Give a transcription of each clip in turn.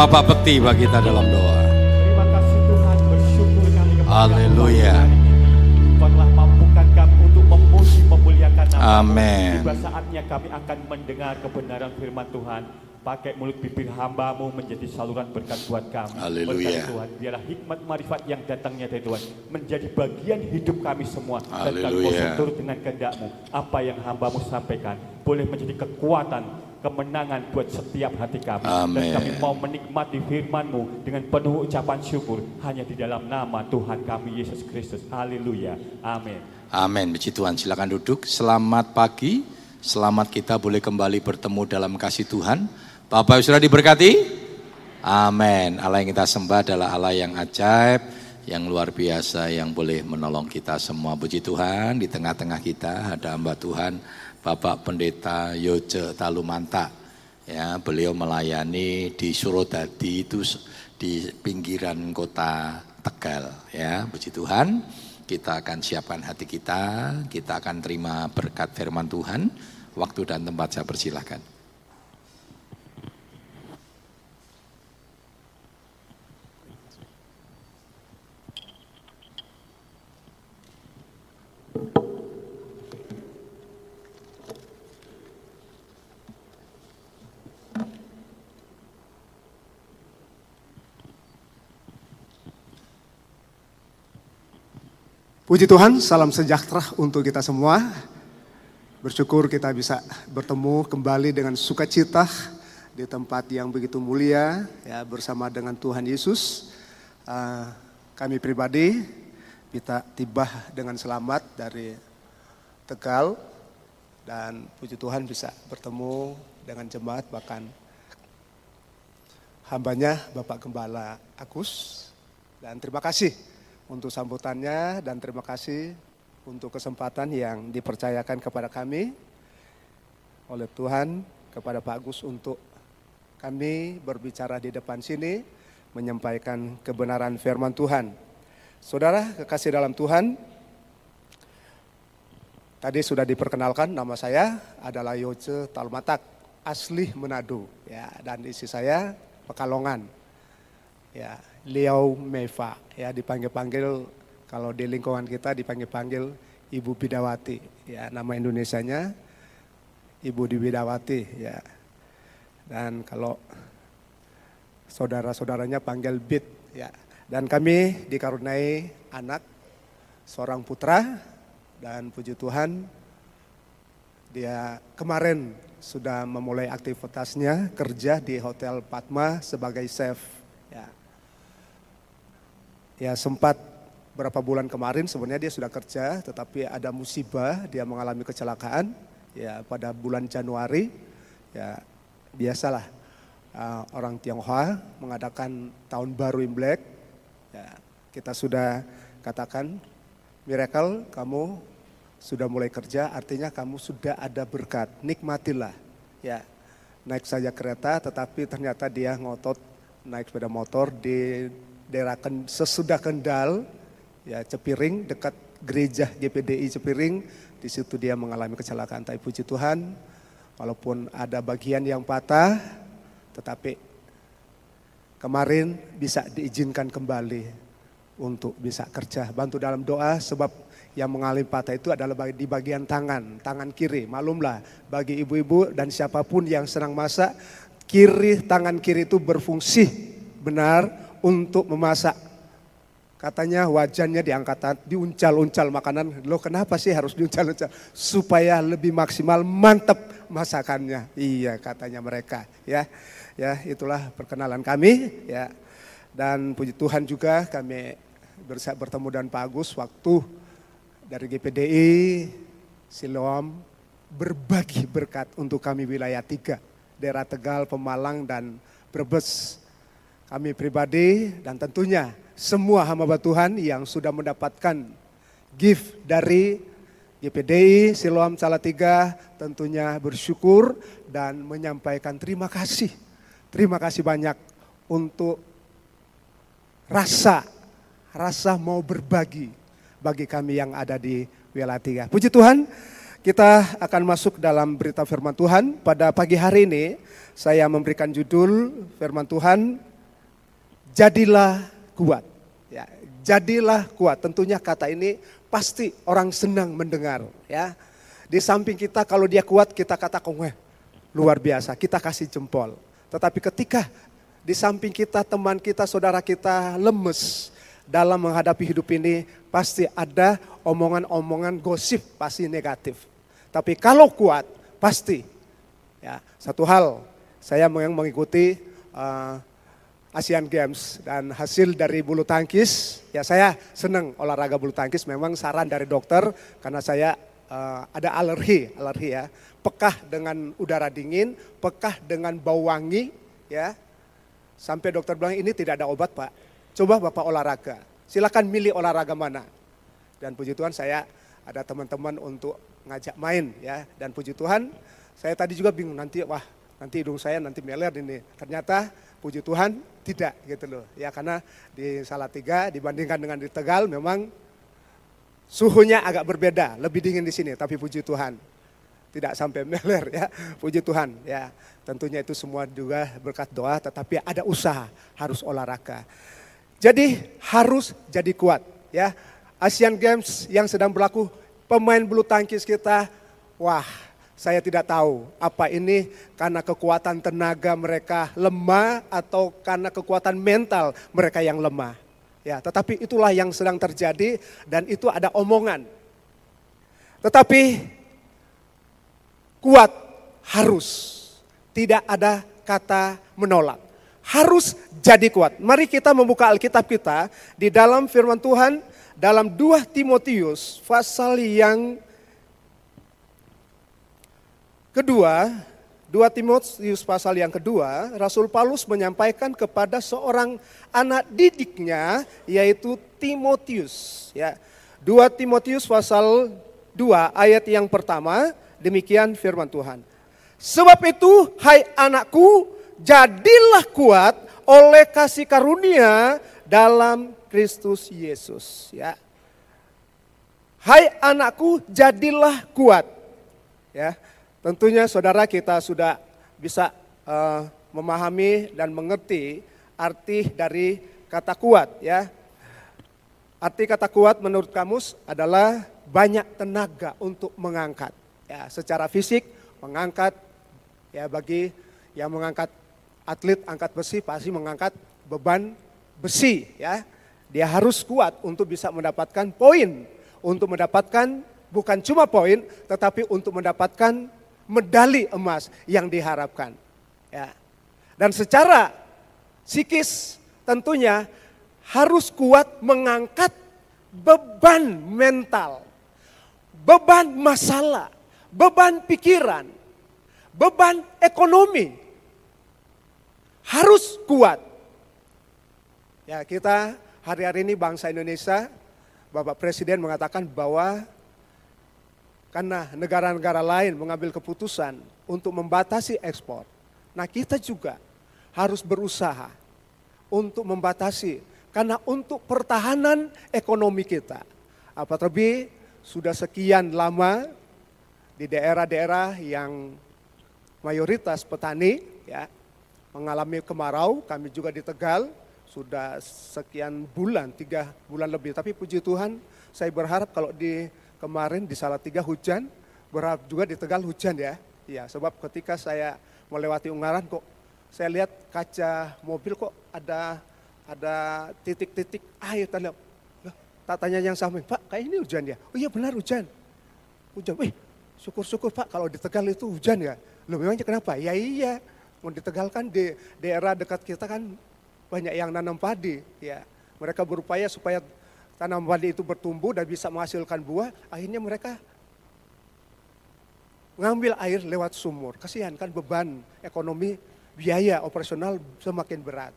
Bapak bekti bagi kita dalam doa. Terima kasih Tuhan, bersyukur kami kepada Haleluya. Tuhan hari ini. Kau telah mampukan kami untuk memuji, memuliakan nama Amin. Tiba saatnya kami akan mendengar kebenaran firman Tuhan. Pakai mulut bibir hambamu menjadi saluran berkat buat kami. Haleluya. Tuhan, biarlah hikmat marifat yang datangnya dari Tuhan menjadi bagian hidup kami semua. Dan kami Haleluya. turut dengan kehendakmu. Apa yang hambamu sampaikan boleh menjadi kekuatan kemenangan buat setiap hati kami. Dan Amin. kami mau menikmati firman-Mu dengan penuh ucapan syukur hanya di dalam nama Tuhan kami Yesus Kristus. Haleluya. Amin. Amin. Puji Tuhan. Silakan duduk. Selamat pagi. Selamat kita boleh kembali bertemu dalam kasih Tuhan. Bapak Ibu sudah diberkati? Amin. Allah yang kita sembah adalah Allah yang ajaib, yang luar biasa, yang boleh menolong kita semua. Puji Tuhan, di tengah-tengah kita ada hamba Tuhan, Bapak Pendeta Yoce Talumanta. Ya, beliau melayani di Surodadi itu di pinggiran kota Tegal. Ya, puji Tuhan. Kita akan siapkan hati kita, kita akan terima berkat firman Tuhan. Waktu dan tempat saya persilahkan. Puji Tuhan, salam sejahtera untuk kita semua. Bersyukur kita bisa bertemu kembali dengan sukacita di tempat yang begitu mulia ya bersama dengan Tuhan Yesus. Eh, kami pribadi kita tiba dengan selamat dari Tegal dan puji Tuhan bisa bertemu dengan jemaat bahkan hambanya Bapak Gembala Agus dan terima kasih untuk sambutannya dan terima kasih untuk kesempatan yang dipercayakan kepada kami oleh Tuhan kepada Pak Agus untuk kami berbicara di depan sini menyampaikan kebenaran firman Tuhan. Saudara kekasih dalam Tuhan, tadi sudah diperkenalkan nama saya adalah Yoce Talmatak, asli Manado ya dan isi saya Pekalongan. Ya, Liao Meva. Ya dipanggil-panggil kalau di lingkungan kita dipanggil-panggil Ibu Bidawati. Ya nama Indonesianya Ibu di Bidawati ya. Dan kalau saudara-saudaranya panggil Bid ya. Dan kami dikaruniai anak seorang putra dan puji Tuhan dia kemarin sudah memulai aktivitasnya kerja di Hotel Padma sebagai chef ya ya sempat berapa bulan kemarin sebenarnya dia sudah kerja tetapi ada musibah dia mengalami kecelakaan ya pada bulan Januari. Ya biasalah uh, orang Tionghoa mengadakan tahun baru Imlek ya kita sudah katakan miracle kamu sudah mulai kerja artinya kamu sudah ada berkat. Nikmatilah. Ya naik saja kereta tetapi ternyata dia ngotot naik sepeda motor di daerah sesudah Kendal, ya Cepiring dekat gereja GPDI Cepiring, di situ dia mengalami kecelakaan. Tapi puji Tuhan, walaupun ada bagian yang patah, tetapi kemarin bisa diizinkan kembali untuk bisa kerja. Bantu dalam doa sebab yang mengalami patah itu adalah di bagian tangan, tangan kiri. Maklumlah bagi ibu-ibu dan siapa pun yang senang masak, kiri tangan kiri itu berfungsi benar untuk memasak. Katanya wajannya diangkat, diuncal-uncal makanan. Lo kenapa sih harus diuncal-uncal? Supaya lebih maksimal, mantep masakannya. Iya katanya mereka. Ya, ya itulah perkenalan kami. Ya, dan puji Tuhan juga kami bertemu dengan Pak Agus waktu dari GPDI Siloam berbagi berkat untuk kami wilayah tiga. Daerah Tegal, Pemalang, dan Brebes kami pribadi dan tentunya semua hamba Tuhan yang sudah mendapatkan gift dari GPDI Siloam Salatiga tentunya bersyukur dan menyampaikan terima kasih. Terima kasih banyak untuk rasa rasa mau berbagi bagi kami yang ada di wilayah tiga. Puji Tuhan, kita akan masuk dalam berita firman Tuhan. Pada pagi hari ini saya memberikan judul firman Tuhan jadilah kuat. Ya, jadilah kuat. Tentunya kata ini pasti orang senang mendengar. Ya, di samping kita kalau dia kuat kita katakan wah luar biasa. Kita kasih jempol. Tetapi ketika di samping kita teman kita saudara kita lemes dalam menghadapi hidup ini pasti ada omongan-omongan gosip pasti negatif. Tapi kalau kuat pasti ya satu hal saya yang mengikuti uh, Asian Games. Dan hasil dari bulu tangkis ya saya senang olahraga bulu tangkis. Memang saran dari dokter karena saya uh, ada alergi alergi ya. Pekah dengan udara dingin pekah dengan bau wangi ya. Sampai dokter bilang ini tidak ada obat pak. Coba bapak olahraga. Silakan milih olahraga mana. Dan puji Tuhan saya ada teman-teman untuk ngajak main ya. Dan puji Tuhan saya tadi juga bingung nanti wah nanti hidung saya nanti meler ini. Ternyata puji Tuhan tidak gitu loh. Ya karena di Salatiga dibandingkan dengan di Tegal memang suhunya agak berbeda, lebih dingin di sini tapi puji Tuhan tidak sampai meler ya. Puji Tuhan ya. Tentunya itu semua juga berkat doa tetapi ada usaha, harus olahraga. Jadi harus jadi kuat ya. Asian Games yang sedang berlaku pemain bulu tangkis kita wah saya tidak tahu apa ini karena kekuatan tenaga mereka lemah atau karena kekuatan mental mereka yang lemah. Ya, tetapi itulah yang sedang terjadi dan itu ada omongan. Tetapi kuat harus. Tidak ada kata menolak. Harus jadi kuat. Mari kita membuka Alkitab kita di dalam firman Tuhan dalam 2 Timotius pasal yang Kedua, 2 Timotius pasal yang kedua, Rasul Paulus menyampaikan kepada seorang anak didiknya yaitu Timotius, ya. 2 Timotius pasal 2 ayat yang pertama, demikian firman Tuhan. Sebab itu, hai anakku, jadilah kuat oleh kasih karunia dalam Kristus Yesus, ya. Hai anakku, jadilah kuat. Ya. Tentunya saudara kita sudah bisa uh, memahami dan mengerti arti dari kata kuat ya. Arti kata kuat menurut kamus adalah banyak tenaga untuk mengangkat. Ya, secara fisik mengangkat ya bagi yang mengangkat atlet angkat besi pasti mengangkat beban besi ya. Dia harus kuat untuk bisa mendapatkan poin, untuk mendapatkan bukan cuma poin tetapi untuk mendapatkan medali emas yang diharapkan. Ya. Dan secara psikis tentunya harus kuat mengangkat beban mental, beban masalah, beban pikiran, beban ekonomi. Harus kuat. Ya, kita hari-hari ini bangsa Indonesia, Bapak Presiden mengatakan bahwa karena negara-negara lain mengambil keputusan untuk membatasi ekspor. Nah kita juga harus berusaha untuk membatasi. Karena untuk pertahanan ekonomi kita. Apa terlebih sudah sekian lama di daerah-daerah yang mayoritas petani ya mengalami kemarau. Kami juga di Tegal sudah sekian bulan, tiga bulan lebih. Tapi puji Tuhan saya berharap kalau di kemarin di Salatiga hujan, berharap juga di Tegal hujan ya. Iya, sebab ketika saya melewati Ungaran kok saya lihat kaca mobil kok ada ada titik-titik air tanda. tak tanya yang sama, Pak kayak ini hujan ya? Oh iya benar hujan. Hujan, wih syukur-syukur Pak kalau di Tegal itu hujan ya. Loh memangnya kenapa? Ya iya, mau di Tegal kan di daerah dekat kita kan banyak yang nanam padi. ya Mereka berupaya supaya tanaman padi itu bertumbuh dan bisa menghasilkan buah, akhirnya mereka mengambil air lewat sumur. Kasihan kan beban ekonomi, biaya operasional semakin berat.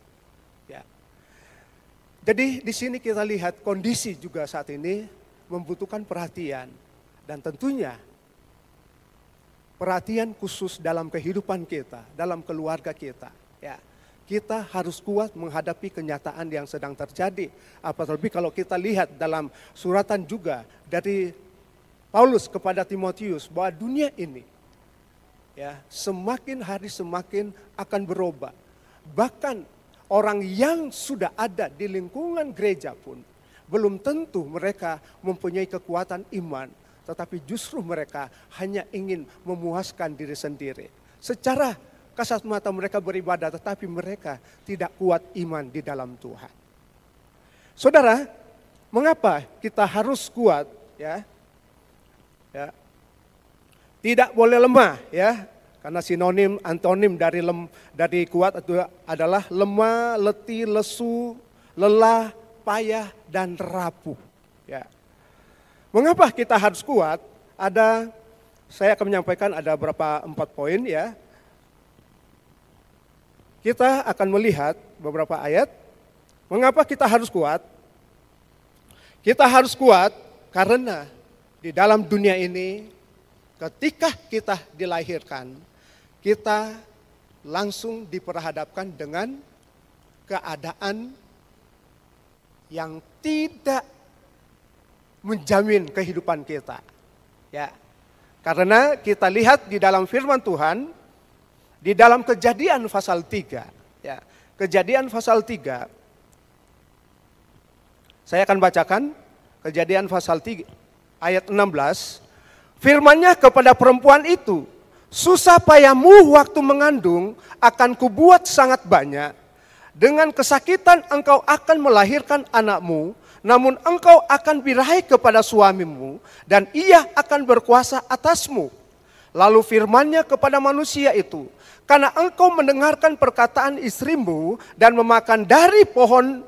Ya. Jadi di sini kita lihat kondisi juga saat ini membutuhkan perhatian dan tentunya perhatian khusus dalam kehidupan kita, dalam keluarga kita. Ya kita harus kuat menghadapi kenyataan yang sedang terjadi. Apalagi kalau kita lihat dalam suratan juga dari Paulus kepada Timotius bahwa dunia ini ya semakin hari semakin akan berubah. Bahkan orang yang sudah ada di lingkungan gereja pun belum tentu mereka mempunyai kekuatan iman, tetapi justru mereka hanya ingin memuaskan diri sendiri. Secara kasat mata mereka beribadah, tetapi mereka tidak kuat iman di dalam Tuhan. Saudara, mengapa kita harus kuat ya? Ya. Tidak boleh lemah ya. Karena sinonim antonim dari lem, dari kuat itu adalah lemah, letih, lesu, lelah, payah dan rapuh. Ya. Mengapa kita harus kuat? Ada saya akan menyampaikan ada beberapa empat poin ya. Kita akan melihat beberapa ayat. Mengapa kita harus kuat? Kita harus kuat karena di dalam dunia ini ketika kita dilahirkan kita langsung diperhadapkan dengan keadaan yang tidak menjamin kehidupan kita. Ya. Karena kita lihat di dalam firman Tuhan di dalam Kejadian pasal 3, ya. Kejadian pasal 3 Saya akan bacakan Kejadian pasal 3 ayat 16. Firmannya kepada perempuan itu, Susah payahmu waktu mengandung akan kubuat sangat banyak. Dengan kesakitan engkau akan melahirkan anakmu, namun engkau akan birahi kepada suamimu dan ia akan berkuasa atasmu. Lalu firmannya kepada manusia itu, karena engkau mendengarkan perkataan istrimu dan memakan dari pohon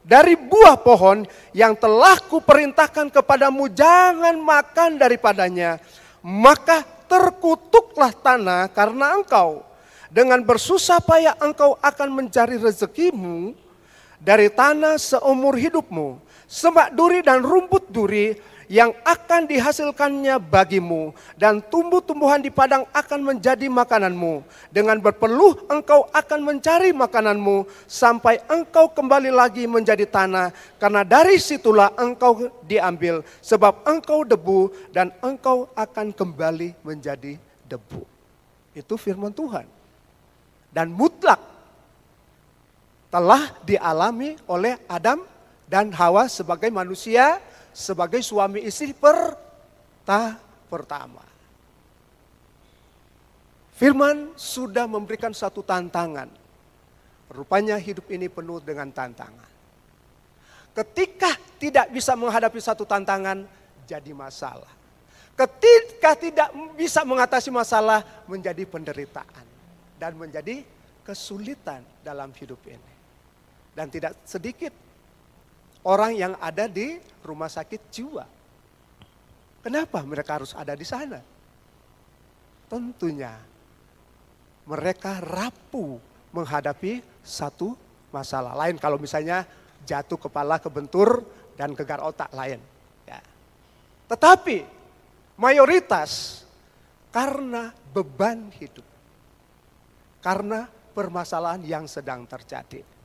dari buah pohon yang telah kuperintahkan kepadamu jangan makan daripadanya, maka terkutuklah tanah karena engkau. Dengan bersusah payah engkau akan mencari rezekimu dari tanah seumur hidupmu. Semak duri dan rumput duri yang akan dihasilkannya bagimu dan tumbuh-tumbuhan di padang akan menjadi makananmu. Dengan berpeluh engkau akan mencari makananmu sampai engkau kembali lagi menjadi tanah karena dari situlah engkau diambil sebab engkau debu dan engkau akan kembali menjadi debu. Itu firman Tuhan. Dan mutlak telah dialami oleh Adam dan Hawa sebagai manusia sebagai suami istri perta pertama. Firman sudah memberikan satu tantangan. Rupanya hidup ini penuh dengan tantangan. Ketika tidak bisa menghadapi satu tantangan, jadi masalah. Ketika tidak bisa mengatasi masalah, menjadi penderitaan. Dan menjadi kesulitan dalam hidup ini. Dan tidak sedikit orang yang ada di rumah sakit jiwa. Kenapa mereka harus ada di sana? Tentunya mereka rapuh menghadapi satu masalah lain. Kalau misalnya jatuh kepala kebentur dan gegar otak lain. Ya. Tetapi mayoritas karena beban hidup. Karena permasalahan yang sedang terjadi.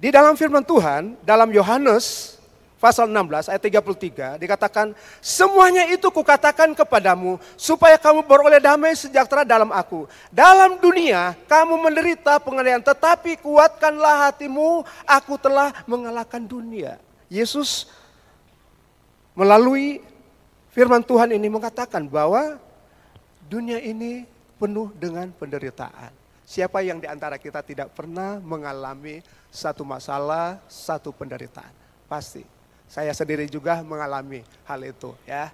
Di dalam firman Tuhan, dalam Yohanes pasal 16 ayat 33 dikatakan, semuanya itu kukatakan kepadamu supaya kamu beroleh damai sejahtera dalam aku. Dalam dunia kamu menderita penganiayaan tetapi kuatkanlah hatimu, aku telah mengalahkan dunia. Yesus melalui firman Tuhan ini mengatakan bahwa dunia ini penuh dengan penderitaan. Siapa yang di antara kita tidak pernah mengalami satu masalah, satu penderitaan? Pasti. Saya sendiri juga mengalami hal itu ya.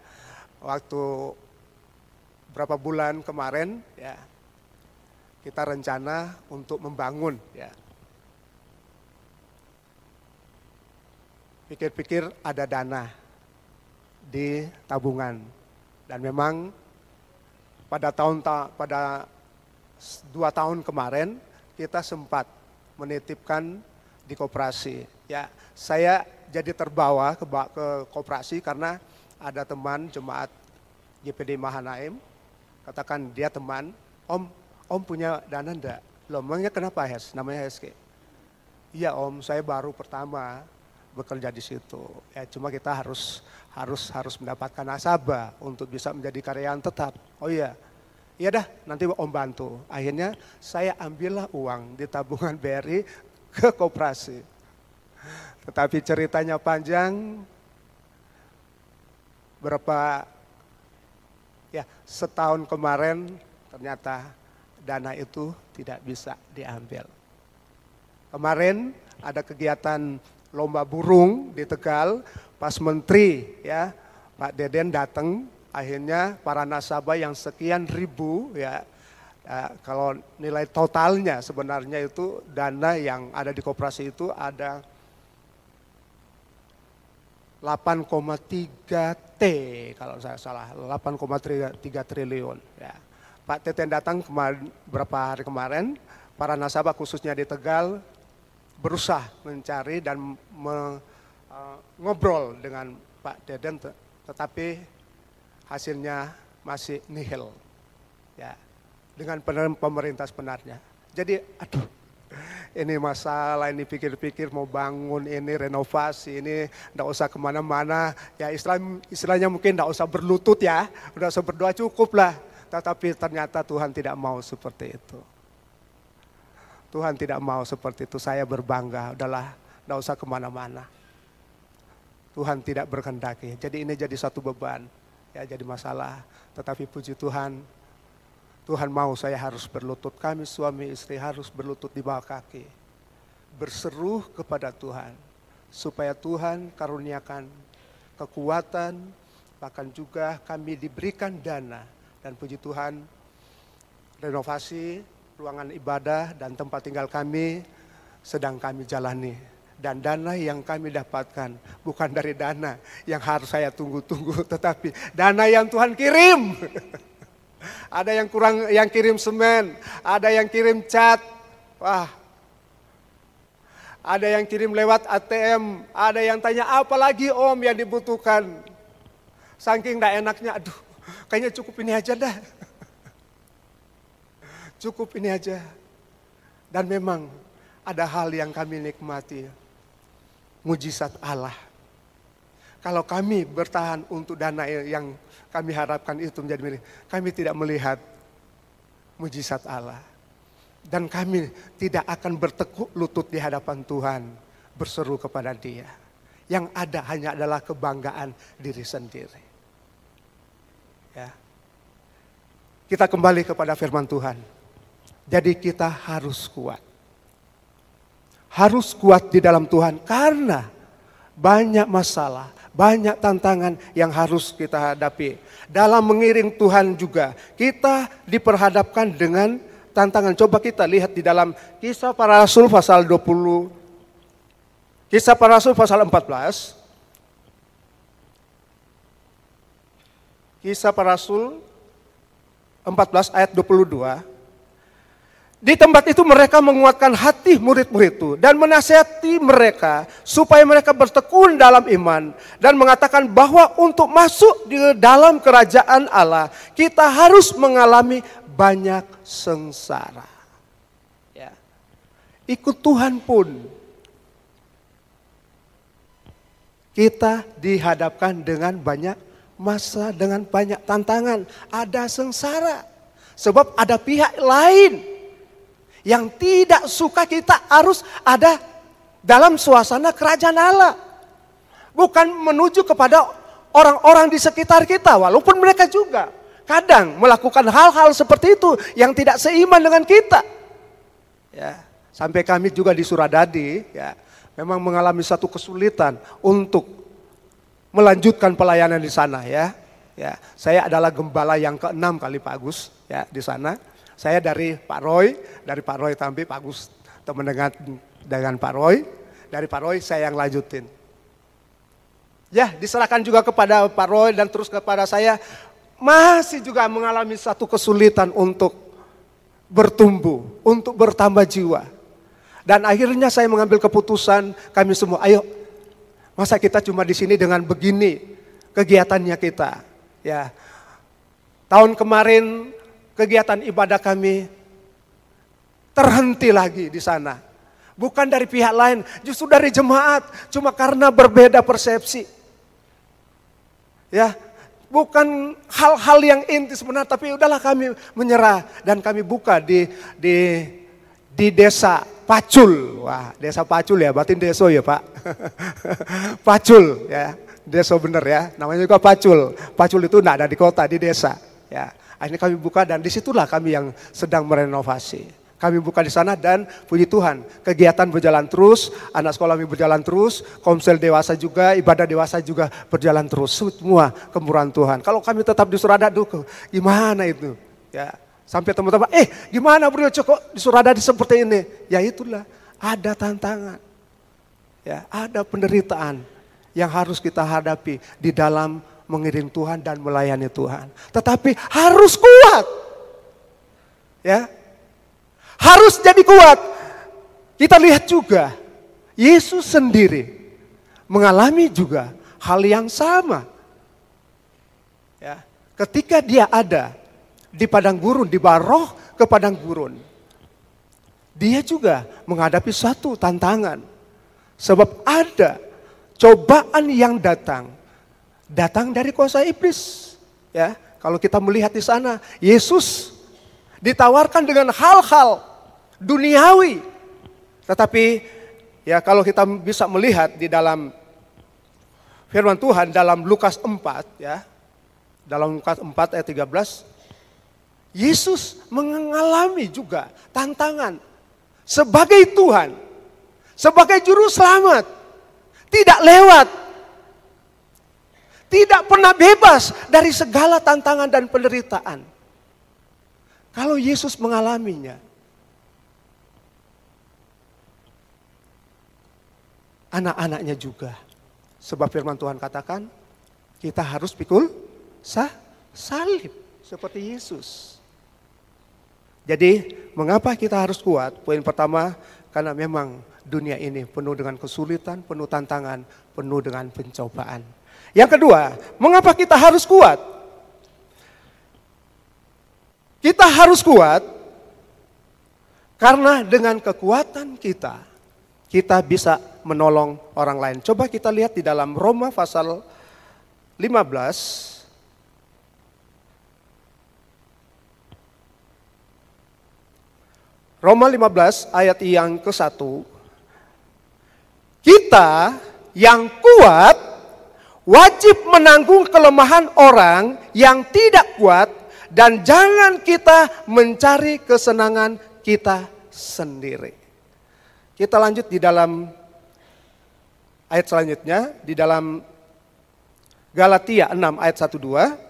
Waktu berapa bulan kemarin ya kita rencana untuk membangun ya. Pikir-pikir ada dana di tabungan dan memang pada tahun pada dua tahun kemarin kita sempat menitipkan di koperasi. Ya, saya jadi terbawa ke, ke koperasi karena ada teman jemaat GPD Mahanaim, katakan dia teman, Om, Om punya dana enggak? Loh, kenapa Hes? Namanya HSK. Iya Om, saya baru pertama bekerja di situ. Ya cuma kita harus harus harus mendapatkan nasabah untuk bisa menjadi karyawan tetap. Oh iya, Ya dah, nanti Om bantu. Akhirnya saya ambillah uang di tabungan BRI ke koperasi. Tetapi ceritanya panjang, berapa ya setahun kemarin ternyata dana itu tidak bisa diambil. Kemarin ada kegiatan lomba burung di Tegal, pas menteri ya Pak Deden datang akhirnya para nasabah yang sekian ribu ya, ya kalau nilai totalnya sebenarnya itu dana yang ada di koperasi itu ada 8,3 T kalau saya salah 8,3 triliun ya. Pak Teten datang kemarin, berapa hari kemarin para nasabah khususnya di Tegal berusaha mencari dan me, uh, ngobrol dengan Pak Deden tetapi hasilnya masih nihil. Ya, dengan pemerintah sebenarnya. Jadi, aduh, ini masalah, ini pikir-pikir mau bangun ini renovasi, ini tidak usah ke mana-mana. Ya Islam, istilahnya mungkin tidak usah berlutut ya, udah usah berdoa cukup lah. Tetapi ternyata Tuhan tidak mau seperti itu. Tuhan tidak mau seperti itu, saya berbangga, udahlah tidak usah ke mana-mana. Tuhan tidak berkendaki, jadi ini jadi satu beban ya jadi masalah. Tetapi puji Tuhan, Tuhan mau saya harus berlutut, kami suami istri harus berlutut di bawah kaki. Berseru kepada Tuhan, supaya Tuhan karuniakan kekuatan, bahkan juga kami diberikan dana. Dan puji Tuhan, renovasi ruangan ibadah dan tempat tinggal kami sedang kami jalani dan dana yang kami dapatkan bukan dari dana yang harus saya tunggu-tunggu, tetapi dana yang Tuhan kirim. ada yang kurang, yang kirim semen, ada yang kirim cat, wah, ada yang kirim lewat ATM, ada yang tanya apa lagi om yang dibutuhkan. Saking tidak enaknya, aduh, kayaknya cukup ini aja dah. cukup ini aja. Dan memang ada hal yang kami nikmati mujizat Allah. Kalau kami bertahan untuk dana yang kami harapkan itu menjadi milik, kami tidak melihat mujizat Allah. Dan kami tidak akan bertekuk lutut di hadapan Tuhan, berseru kepada dia. Yang ada hanya adalah kebanggaan diri sendiri. Ya. Kita kembali kepada firman Tuhan. Jadi kita harus kuat harus kuat di dalam Tuhan karena banyak masalah, banyak tantangan yang harus kita hadapi. Dalam mengiring Tuhan juga kita diperhadapkan dengan tantangan. Coba kita lihat di dalam kisah para rasul pasal 20, kisah para rasul pasal 14, kisah para rasul 14 ayat 22, di tempat itu mereka menguatkan hati murid-murid itu dan menasihati mereka supaya mereka bertekun dalam iman dan mengatakan bahwa untuk masuk di dalam kerajaan Allah kita harus mengalami banyak sengsara. Ya. Ikut Tuhan pun kita dihadapkan dengan banyak masa dengan banyak tantangan, ada sengsara. Sebab ada pihak lain yang tidak suka kita harus ada dalam suasana kerajaan Allah. Bukan menuju kepada orang-orang di sekitar kita, walaupun mereka juga kadang melakukan hal-hal seperti itu yang tidak seiman dengan kita. Ya, sampai kami juga di Suradadi, ya, memang mengalami satu kesulitan untuk melanjutkan pelayanan di sana ya. Ya, saya adalah gembala yang keenam kali Pak Agus ya di sana. Saya dari Pak Roy, dari Pak Roy Tambi, Pak Gus teman dengan dengan Pak Roy. Dari Pak Roy saya yang lanjutin. Ya, diserahkan juga kepada Pak Roy dan terus kepada saya. Masih juga mengalami satu kesulitan untuk bertumbuh, untuk bertambah jiwa. Dan akhirnya saya mengambil keputusan kami semua, ayo masa kita cuma di sini dengan begini kegiatannya kita. Ya, tahun kemarin kegiatan ibadah kami terhenti lagi di sana. Bukan dari pihak lain, justru dari jemaat. Cuma karena berbeda persepsi. Ya, bukan hal-hal yang inti sebenarnya, tapi udahlah kami menyerah dan kami buka di di di desa Pacul. Wah, desa Pacul ya, batin deso ya Pak. Pacul ya, deso bener ya, namanya juga Pacul. Pacul itu tidak ada di kota, di desa. Ya, akhirnya kami buka dan di situlah kami yang sedang merenovasi. Kami buka di sana dan puji Tuhan, kegiatan berjalan terus, anak sekolah kami berjalan terus, komsel dewasa juga, ibadah dewasa juga berjalan terus. Semua kemurahan Tuhan. Kalau kami tetap di Surada, duh, gimana itu? Ya, sampai teman-teman, eh gimana bro kok di Surada seperti ini? Ya itulah, ada tantangan. Ya, ada penderitaan yang harus kita hadapi di dalam mengiring Tuhan dan melayani Tuhan. Tetapi harus kuat. Ya, harus jadi kuat. Kita lihat juga, Yesus sendiri mengalami juga hal yang sama. Ya, ketika dia ada di padang gurun, di baroh ke padang gurun, dia juga menghadapi satu tantangan. Sebab ada cobaan yang datang, datang dari kuasa iblis. Ya, kalau kita melihat di sana, Yesus ditawarkan dengan hal-hal duniawi. Tetapi ya kalau kita bisa melihat di dalam firman Tuhan dalam Lukas 4 ya. Dalam Lukas 4 ayat 13 Yesus mengalami juga tantangan sebagai Tuhan, sebagai juru selamat. Tidak lewat. Tidak pernah bebas dari segala tantangan dan penderitaan. Kalau Yesus mengalaminya, anak-anaknya juga. Sebab firman Tuhan katakan, kita harus pikul sah, salib seperti Yesus. Jadi mengapa kita harus kuat? Poin pertama, karena memang dunia ini penuh dengan kesulitan, penuh tantangan, penuh dengan pencobaan. Yang kedua, mengapa kita harus kuat? Kita harus kuat karena dengan kekuatan kita, kita bisa menolong orang lain. Coba kita lihat di dalam Roma pasal 15 Roma 15 ayat yang ke-1 Kita yang kuat wajib menanggung kelemahan orang yang tidak kuat dan jangan kita mencari kesenangan kita sendiri. Kita lanjut di dalam ayat selanjutnya di dalam Galatia 6 ayat 1 2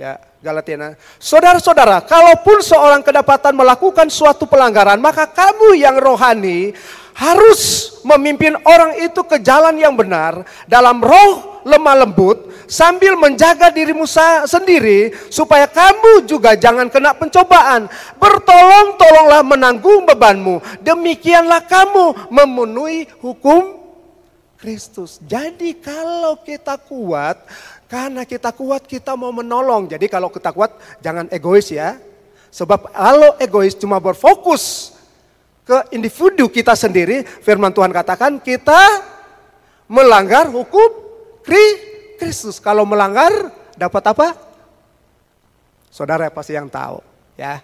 ya Galatia. Saudara-saudara, kalaupun seorang kedapatan melakukan suatu pelanggaran, maka kamu yang rohani harus memimpin orang itu ke jalan yang benar dalam roh lemah lembut sambil menjaga dirimu sendiri supaya kamu juga jangan kena pencobaan. Bertolong-tolonglah menanggung bebanmu. Demikianlah kamu memenuhi hukum Kristus. Jadi kalau kita kuat, karena kita kuat kita mau menolong. Jadi kalau kita kuat jangan egois ya. Sebab kalau egois cuma berfokus ke individu kita sendiri, firman Tuhan katakan kita melanggar hukum Kristus. Kalau melanggar dapat apa? Saudara pasti yang tahu, ya.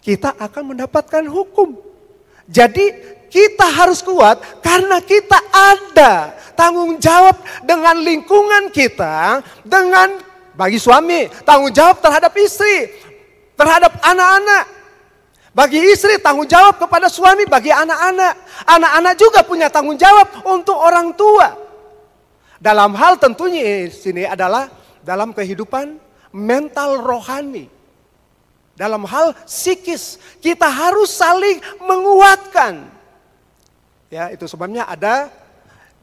Kita akan mendapatkan hukum. Jadi kita harus kuat karena kita ada tanggung jawab dengan lingkungan kita, dengan bagi suami tanggung jawab terhadap istri, terhadap anak-anak. Bagi istri tanggung jawab kepada suami, bagi anak-anak. Anak-anak juga punya tanggung jawab untuk orang tua. Dalam hal tentunya sini adalah dalam kehidupan mental rohani. Dalam hal psikis, kita harus saling menguatkan. Ya, itu sebabnya ada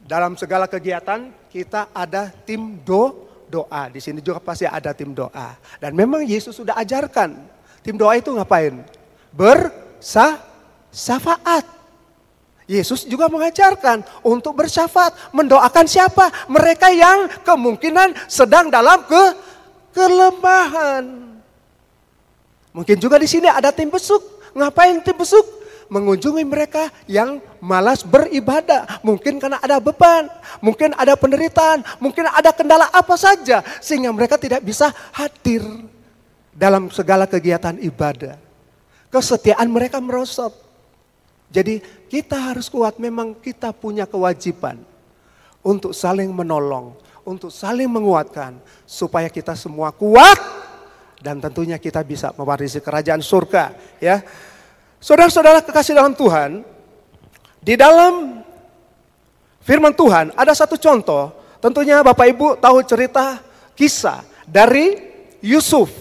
dalam segala kegiatan kita ada tim do doa. Di sini juga pasti ada tim doa. Dan memang Yesus sudah ajarkan. Tim doa itu ngapain? Bersafaat. Yesus juga mengajarkan untuk bersyafaat, mendoakan siapa? Mereka yang kemungkinan sedang dalam ke kelemahan. Mungkin juga di sini ada tim besuk. Ngapain tim besuk? mengunjungi mereka yang malas beribadah. Mungkin karena ada beban, mungkin ada penderitaan, mungkin ada kendala apa saja. Sehingga mereka tidak bisa hadir dalam segala kegiatan ibadah. Kesetiaan mereka merosot. Jadi kita harus kuat, memang kita punya kewajiban untuk saling menolong, untuk saling menguatkan. Supaya kita semua kuat dan tentunya kita bisa mewarisi kerajaan surga. Ya, Saudara-saudara kekasih dalam Tuhan, di dalam firman Tuhan ada satu contoh. Tentunya Bapak Ibu tahu cerita kisah dari Yusuf,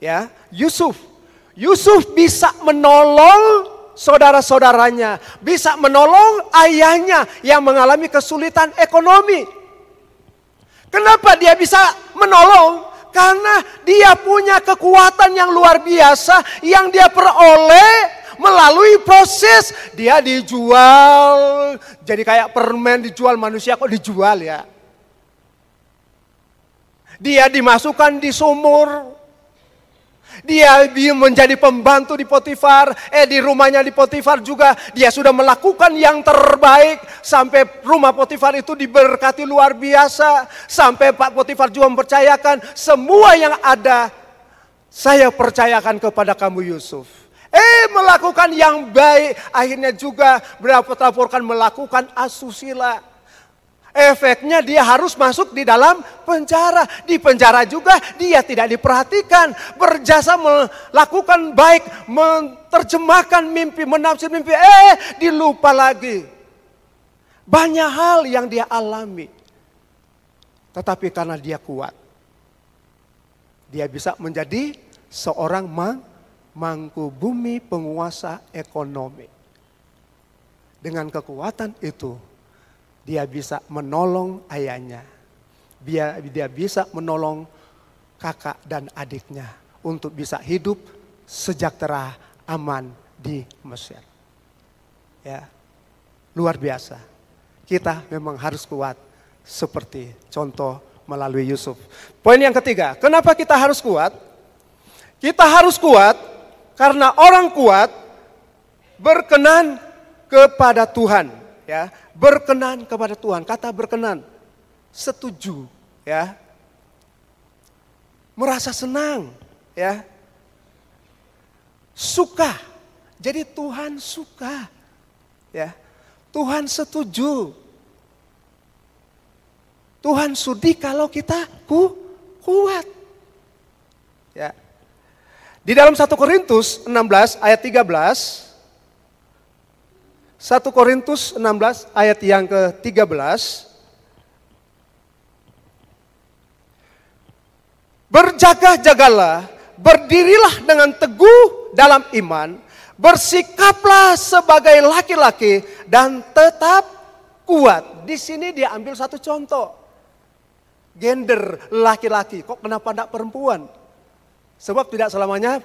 ya. Yusuf. Yusuf bisa menolong saudara-saudaranya, bisa menolong ayahnya yang mengalami kesulitan ekonomi. Kenapa dia bisa menolong? Karena dia punya kekuatan yang luar biasa yang dia peroleh melalui proses dia dijual jadi kayak permen dijual manusia kok dijual ya. Dia dimasukkan di sumur. Dia menjadi pembantu di Potifar, eh di rumahnya di Potifar juga dia sudah melakukan yang terbaik sampai rumah Potifar itu diberkati luar biasa, sampai Pak Potifar juga mempercayakan semua yang ada saya percayakan kepada kamu Yusuf. Eh melakukan yang baik, akhirnya juga berlaporkan melakukan asusila. Efeknya dia harus masuk di dalam penjara. Di penjara juga dia tidak diperhatikan. Berjasa melakukan baik, menerjemahkan mimpi, menafsir mimpi. Eh dilupa lagi. Banyak hal yang dia alami. Tetapi karena dia kuat. Dia bisa menjadi seorang mang mangku bumi penguasa ekonomi. Dengan kekuatan itu, dia bisa menolong ayahnya. Dia, dia bisa menolong kakak dan adiknya untuk bisa hidup sejahtera, aman di Mesir. Ya, luar biasa. Kita memang harus kuat seperti contoh melalui Yusuf. Poin yang ketiga, kenapa kita harus kuat? Kita harus kuat karena orang kuat berkenan kepada Tuhan, ya. Berkenan kepada Tuhan. Kata berkenan setuju, ya. Merasa senang, ya. Suka. Jadi Tuhan suka. Ya. Tuhan setuju. Tuhan sudi kalau kita ku, kuat. Ya. Di dalam 1 Korintus 16 ayat 13, 1 Korintus 16 ayat yang ke-13, Berjaga-jagalah, berdirilah dengan teguh dalam iman, bersikaplah sebagai laki-laki dan tetap kuat. Di sini dia ambil satu contoh. Gender laki-laki, kok kenapa tidak perempuan? Sebab tidak selamanya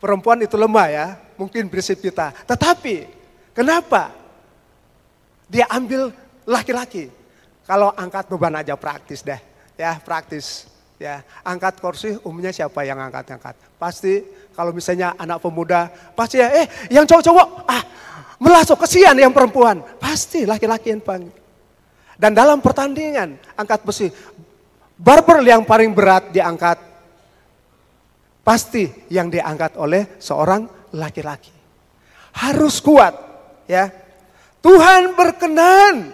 perempuan itu lemah ya, mungkin prinsip kita. Tetapi kenapa dia ambil laki-laki? Kalau angkat beban aja praktis deh, ya praktis. Ya, angkat kursi umumnya siapa yang angkat-angkat? Pasti kalau misalnya anak pemuda, pasti ya, eh yang cowok-cowok, ah melasuk kesian yang perempuan. Pasti laki-laki yang panggil. Dan dalam pertandingan angkat besi, barber yang paling berat diangkat Pasti yang diangkat oleh seorang laki-laki. Harus kuat, ya. Tuhan berkenan.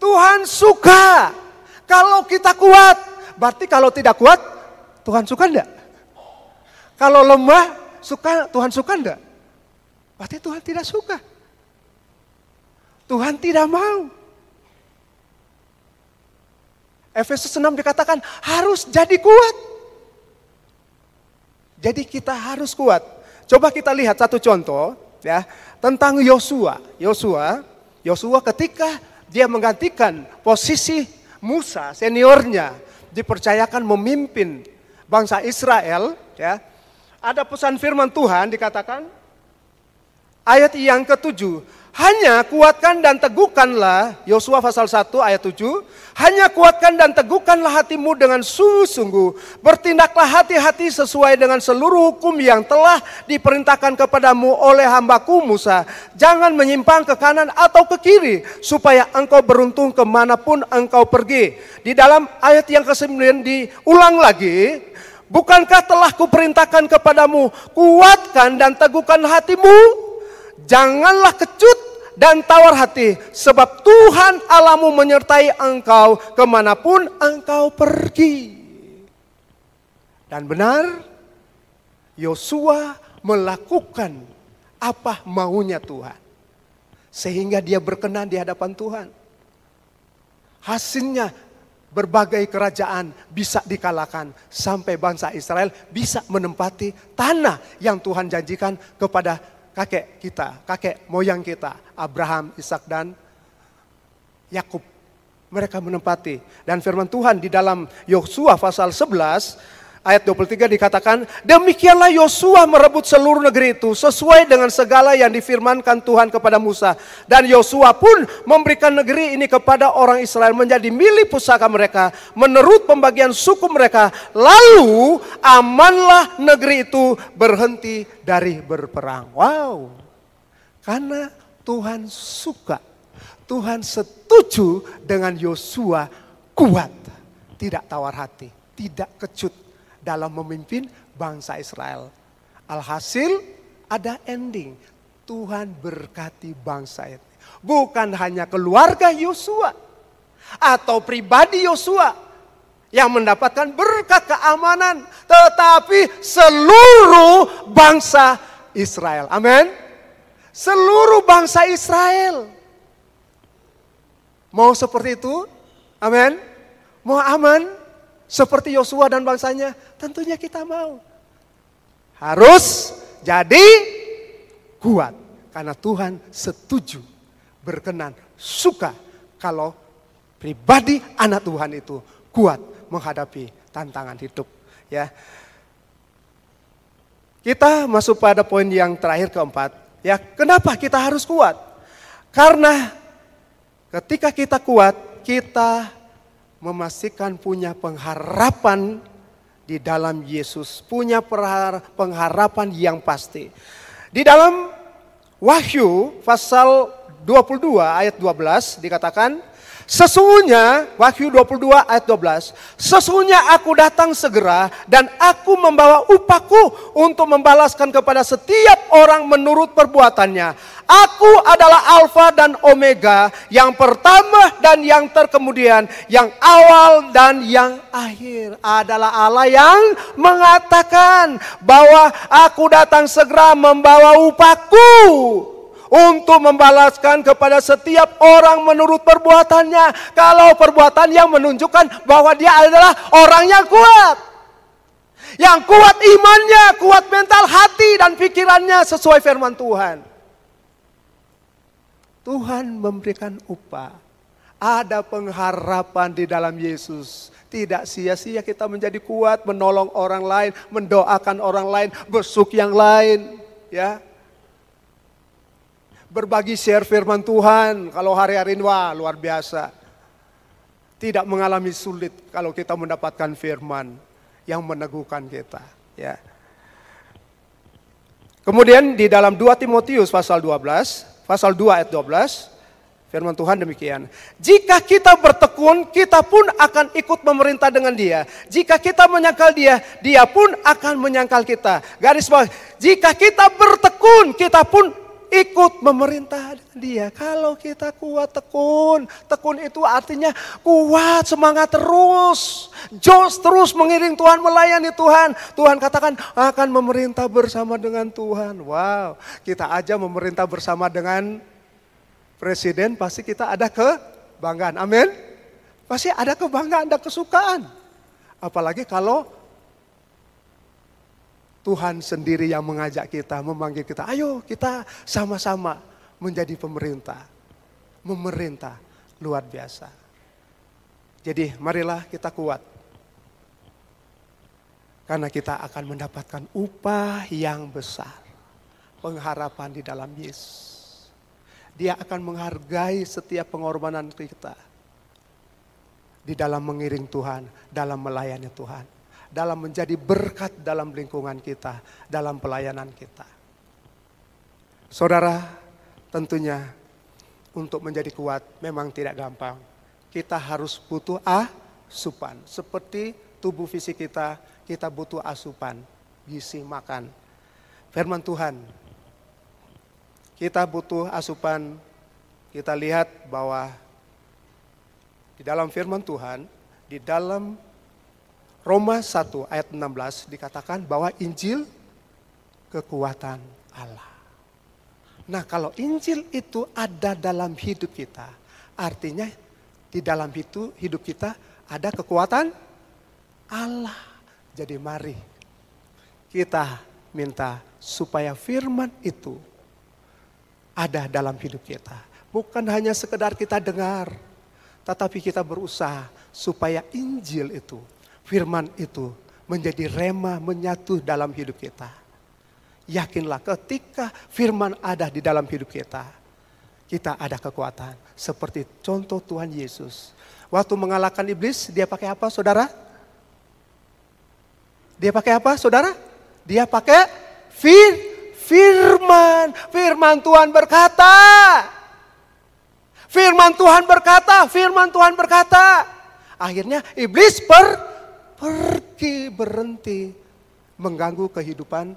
Tuhan suka. Kalau kita kuat, berarti kalau tidak kuat, Tuhan suka enggak? Kalau lemah, suka Tuhan suka enggak? Berarti Tuhan tidak suka. Tuhan tidak mau. Efesus 6 dikatakan harus jadi kuat. Jadi kita harus kuat. Coba kita lihat satu contoh ya tentang Yosua. Yosua, Yosua ketika dia menggantikan posisi Musa seniornya dipercayakan memimpin bangsa Israel ya. Ada pesan firman Tuhan dikatakan ayat yang ketujuh. Hanya kuatkan dan teguhkanlah, Yosua pasal 1 ayat 7, hanya kuatkan dan teguhkanlah hatimu dengan sungguh-sungguh. Bertindaklah hati-hati sesuai dengan seluruh hukum yang telah diperintahkan kepadamu oleh hambaku Musa. Jangan menyimpang ke kanan atau ke kiri, supaya engkau beruntung ke mana pun engkau pergi. Di dalam ayat yang ke-9 diulang lagi, Bukankah telah kuperintahkan kepadamu, kuatkan dan teguhkan hatimu? Janganlah kecut dan tawar hati, sebab Tuhan Allahmu menyertai engkau ke mana pun engkau pergi. Dan benar, Yosua melakukan apa maunya Tuhan. Sehingga dia berkenan di hadapan Tuhan. Hasilnya berbagai kerajaan bisa dikalahkan. Sampai bangsa Israel bisa menempati tanah yang Tuhan janjikan kepada kakek kita, kakek moyang kita, Abraham, Ishak dan Yakub. Mereka menempati dan firman Tuhan di dalam Yosua pasal 11 ayat 23 dikatakan, demikianlah Yosua merebut seluruh negeri itu sesuai dengan segala yang difirmankan Tuhan kepada Musa. Dan Yosua pun memberikan negeri ini kepada orang Israel menjadi milik pusaka mereka menurut pembagian suku mereka. Lalu amanlah negeri itu berhenti dari berperang. Wow. Karena Tuhan suka. Tuhan setuju dengan Yosua kuat. Tidak tawar hati, tidak kecut, dalam memimpin bangsa Israel. Alhasil ada ending. Tuhan berkati bangsa itu. Bukan hanya keluarga Yosua atau pribadi Yosua yang mendapatkan berkat keamanan, tetapi seluruh bangsa Israel. Amin. Seluruh bangsa Israel. Mau seperti itu? Amin. Mau aman? Seperti Yosua dan bangsanya, tentunya kita mau. Harus jadi kuat. Karena Tuhan setuju, berkenan, suka kalau pribadi anak Tuhan itu kuat menghadapi tantangan hidup. Ya, kita masuk pada poin yang terakhir keempat. Ya, kenapa kita harus kuat? Karena ketika kita kuat, kita memastikan punya pengharapan di dalam Yesus, punya pengharapan yang pasti. Di dalam Wahyu pasal 22 ayat 12 dikatakan, Sesungguhnya, Wahyu 22 ayat 12, sesungguhnya aku datang segera dan aku membawa upahku untuk membalaskan kepada setiap orang menurut perbuatannya. Aku adalah Alfa dan Omega, yang pertama dan yang terkemudian, yang awal dan yang akhir. Adalah Allah yang mengatakan bahwa aku datang segera membawa upahku untuk membalaskan kepada setiap orang menurut perbuatannya. Kalau perbuatan yang menunjukkan bahwa dia adalah orang yang kuat. Yang kuat imannya, kuat mental hati dan pikirannya sesuai firman Tuhan. Tuhan memberikan upah. Ada pengharapan di dalam Yesus. Tidak sia-sia kita menjadi kuat, menolong orang lain, mendoakan orang lain, besuk yang lain. Ya, berbagi share firman Tuhan. Kalau hari-hari ini wah luar biasa. Tidak mengalami sulit kalau kita mendapatkan firman yang meneguhkan kita. Ya. Kemudian di dalam 2 Timotius pasal 12, pasal 2 ayat 12, firman Tuhan demikian. Jika kita bertekun, kita pun akan ikut memerintah dengan dia. Jika kita menyangkal dia, dia pun akan menyangkal kita. Garis bawah, jika kita bertekun, kita pun ikut memerintah dia. Kalau kita kuat tekun, tekun itu artinya kuat, semangat terus. Jos terus mengiring Tuhan, melayani Tuhan. Tuhan katakan akan memerintah bersama dengan Tuhan. Wow, kita aja memerintah bersama dengan presiden pasti kita ada kebanggaan. Amin. Pasti ada kebanggaan, ada kesukaan. Apalagi kalau Tuhan sendiri yang mengajak kita, memanggil kita. Ayo kita sama-sama menjadi pemerintah. Memerintah luar biasa. Jadi marilah kita kuat. Karena kita akan mendapatkan upah yang besar. pengharapan di dalam Yesus. Dia akan menghargai setiap pengorbanan kita. Di dalam mengiring Tuhan, dalam melayani Tuhan. Dalam menjadi berkat dalam lingkungan kita, dalam pelayanan kita. Saudara, tentunya untuk menjadi kuat memang tidak gampang. Kita harus butuh asupan. Seperti tubuh fisik kita, kita butuh asupan, gizi makan. Firman Tuhan kita butuh asupan. Kita lihat bahwa di dalam firman Tuhan, di dalam Roma 1 ayat 16 dikatakan bahwa Injil kekuatan Allah. Nah kalau Injil itu ada dalam hidup kita, artinya di dalam itu hidup kita ada kekuatan Allah. Jadi mari kita minta supaya firman itu ada dalam hidup kita. Bukan hanya sekedar kita dengar, tetapi kita berusaha supaya Injil itu, firman itu menjadi rema menyatu dalam hidup kita. Yakinlah ketika firman ada di dalam hidup kita, kita ada kekuatan. Seperti contoh Tuhan Yesus. Waktu mengalahkan iblis, dia pakai apa saudara? Dia pakai apa saudara? Dia pakai fir firman. Firman Tuhan berkata. Firman Tuhan berkata, firman Tuhan berkata. Akhirnya iblis per, pergi berhenti mengganggu kehidupan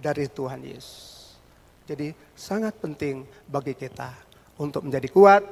dari Tuhan Yesus. Jadi sangat penting bagi kita untuk menjadi kuat,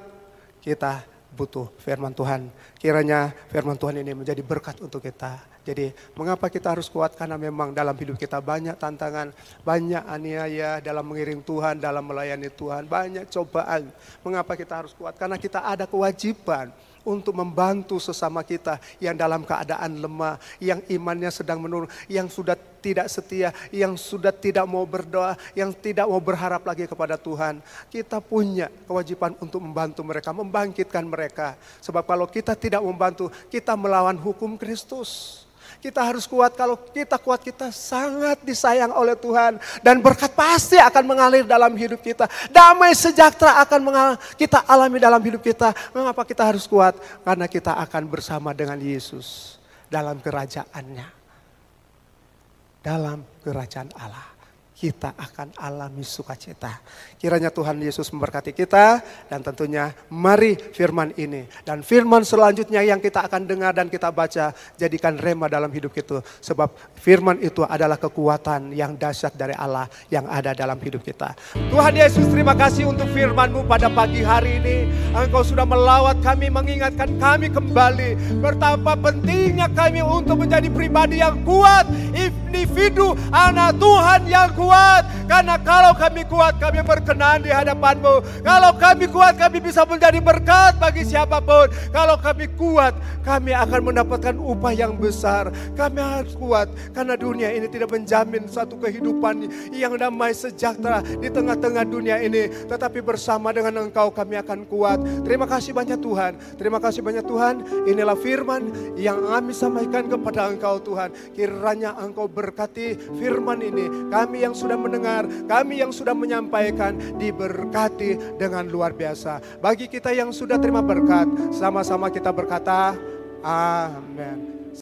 kita butuh firman Tuhan. Kiranya firman Tuhan ini menjadi berkat untuk kita. Jadi mengapa kita harus kuat? Karena memang dalam hidup kita banyak tantangan, banyak aniaya dalam mengiring Tuhan, dalam melayani Tuhan, banyak cobaan. Mengapa kita harus kuat? Karena kita ada kewajiban untuk membantu sesama kita yang dalam keadaan lemah, yang imannya sedang menurun, yang sudah tidak setia, yang sudah tidak mau berdoa, yang tidak mau berharap lagi kepada Tuhan. Kita punya kewajiban untuk membantu mereka, membangkitkan mereka. Sebab kalau kita tidak membantu, kita melawan hukum Kristus. Kita harus kuat, kalau kita kuat kita sangat disayang oleh Tuhan. Dan berkat pasti akan mengalir dalam hidup kita. Damai sejahtera akan kita alami dalam hidup kita. Mengapa kita harus kuat? Karena kita akan bersama dengan Yesus dalam kerajaannya. Dalam kerajaan Allah kita akan alami sukacita. Kiranya Tuhan Yesus memberkati kita dan tentunya mari firman ini. Dan firman selanjutnya yang kita akan dengar dan kita baca jadikan rema dalam hidup kita. Sebab firman itu adalah kekuatan yang dahsyat dari Allah yang ada dalam hidup kita. Tuhan Yesus terima kasih untuk firmanmu pada pagi hari ini. Engkau sudah melawat kami, mengingatkan kami kembali. Betapa pentingnya kami untuk menjadi pribadi yang kuat. Individu anak Tuhan yang kuat kuat. Karena kalau kami kuat, kami berkenan di hadapanmu. Kalau kami kuat, kami bisa menjadi berkat bagi siapa pun. Kalau kami kuat, kami akan mendapatkan upah yang besar. Kami harus kuat karena dunia ini tidak menjamin satu kehidupan yang damai sejahtera di tengah-tengah dunia ini. Tetapi bersama dengan engkau kami akan kuat. Terima kasih banyak Tuhan. Terima kasih banyak Tuhan. Inilah firman yang kami sampaikan kepada engkau Tuhan. Kiranya engkau berkati firman ini. Kami yang sudah mendengar, kami yang sudah menyampaikan diberkati dengan luar biasa. Bagi kita yang sudah terima berkat, sama-sama kita berkata, Amin.